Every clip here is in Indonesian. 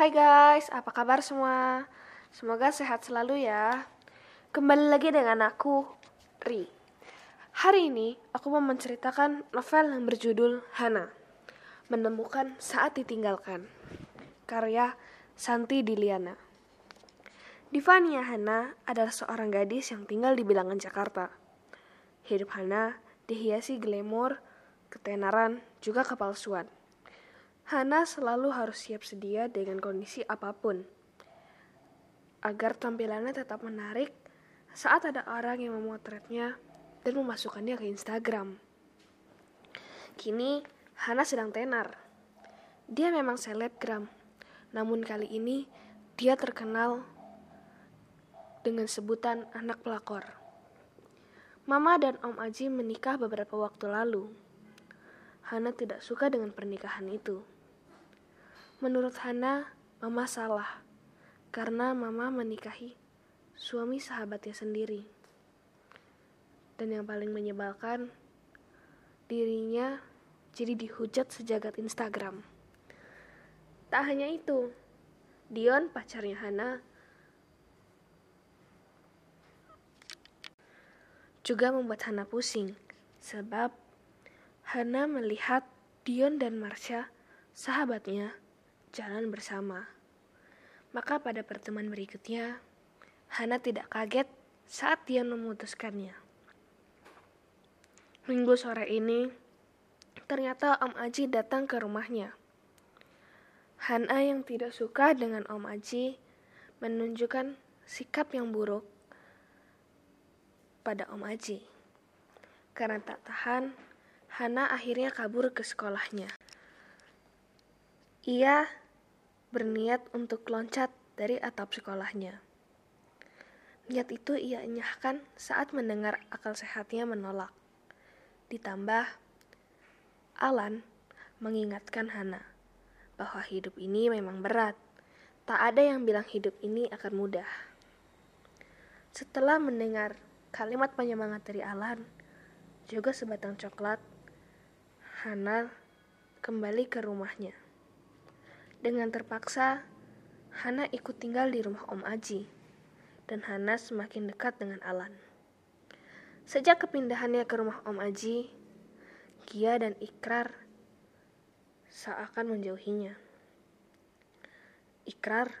Hai guys, apa kabar semua? Semoga sehat selalu ya. Kembali lagi dengan aku, Ri. Hari ini aku mau menceritakan novel yang berjudul Hana. Menemukan saat ditinggalkan. Karya Santi Diliana. Divania Hana adalah seorang gadis yang tinggal di bilangan Jakarta. Hidup Hana dihiasi glamor, ketenaran, juga kepalsuan. Hana selalu harus siap sedia dengan kondisi apa pun, agar tampilannya tetap menarik saat ada orang yang memotretnya dan memasukkannya ke Instagram. Kini, Hana sedang tenar. Dia memang selebgram, namun kali ini dia terkenal dengan sebutan anak pelakor. Mama dan Om Aji menikah beberapa waktu lalu. Hana tidak suka dengan pernikahan itu. Menurut Hana, Mama salah karena Mama menikahi suami sahabatnya sendiri. Dan yang paling menyebalkan, dirinya jadi dihujat sejagat Instagram. Tak hanya itu, Dion pacarnya Hana juga membuat Hana pusing sebab Hana melihat Dion dan Marsha, sahabatnya, jalan bersama. Maka pada pertemuan berikutnya, Hana tidak kaget saat Dion memutuskannya. Minggu sore ini, ternyata Om Aji datang ke rumahnya. Hana yang tidak suka dengan Om Aji menunjukkan sikap yang buruk pada Om Aji. Karena tak tahan, Hana akhirnya kabur ke sekolahnya. Ia berniat untuk loncat dari atap sekolahnya. Niat itu ia enyahkan saat mendengar akal sehatnya menolak. Ditambah, Alan mengingatkan Hana bahwa hidup ini memang berat. Tak ada yang bilang hidup ini akan mudah. Setelah mendengar kalimat penyemangat dari Alan, juga sebatang coklat, Hana kembali ke rumahnya. Dengan terpaksa, Hana ikut tinggal di rumah Om Aji, dan Hana semakin dekat dengan Alan. Sejak kepindahannya ke rumah Om Aji, Gia dan Ikrar seakan menjauhinya. Ikrar,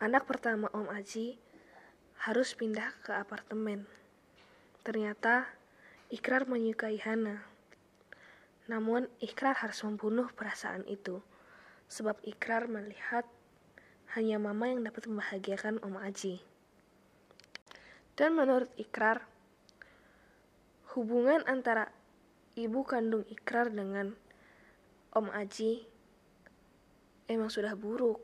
anak pertama Om Aji, harus pindah ke apartemen. Ternyata Ikrar menyukai Hana. Namun Ikrar harus membunuh perasaan itu, sebab Ikrar melihat hanya mama yang dapat membahagiakan Om Aji. Dan menurut Ikrar, hubungan antara ibu kandung Ikrar dengan Om Aji emang sudah buruk.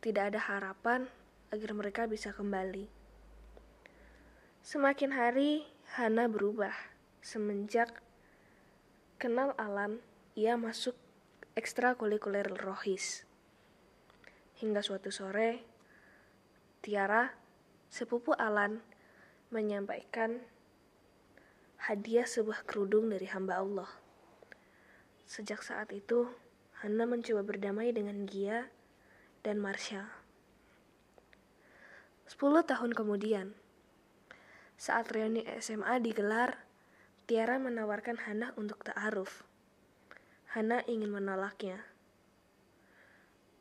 Tidak ada harapan agar mereka bisa kembali. Semakin hari, Hana berubah semenjak kenal Alan, ia masuk ekstrakurikuler Rohis. Hingga suatu sore, Tiara, sepupu Alan, menyampaikan hadiah sebuah kerudung dari hamba Allah. Sejak saat itu, Hana mencoba berdamai dengan Gia dan Marsha. Sepuluh tahun kemudian, saat reuni SMA digelar, Tiara menawarkan Hana untuk ta'aruf. Hana ingin menolaknya.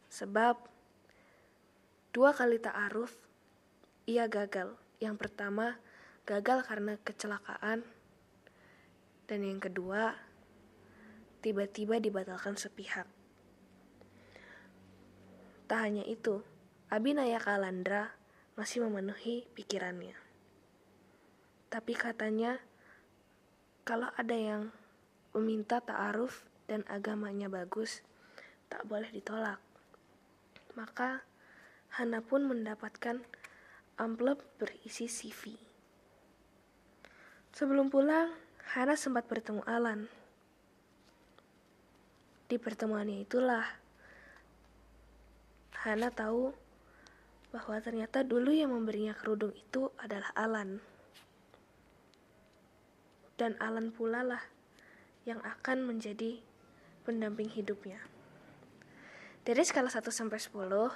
Sebab dua kali ta'aruf ia gagal. Yang pertama gagal karena kecelakaan dan yang kedua tiba-tiba dibatalkan sepihak. Tak hanya itu, Abinaya Kalandra masih memenuhi pikirannya. Tapi katanya kalau ada yang meminta ta'aruf dan agamanya bagus, tak boleh ditolak. Maka Hana pun mendapatkan amplop berisi CV. Sebelum pulang, Hana sempat bertemu Alan. Di pertemuannya itulah Hana tahu bahwa ternyata dulu yang memberinya kerudung itu adalah Alan dan Alan pula lah yang akan menjadi pendamping hidupnya. Dari skala 1 sampai 10,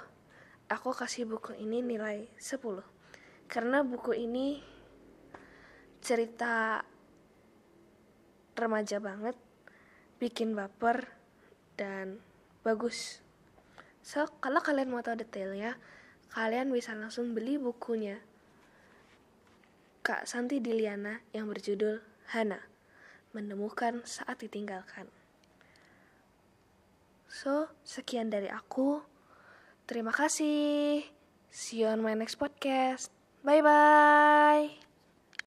aku kasih buku ini nilai 10. Karena buku ini cerita remaja banget, bikin baper, dan bagus. So, kalau kalian mau tahu detailnya, kalian bisa langsung beli bukunya. Kak Santi Diliana yang berjudul Hana, menemukan saat ditinggalkan. So, sekian dari aku. Terima kasih. See you on my next podcast. Bye bye.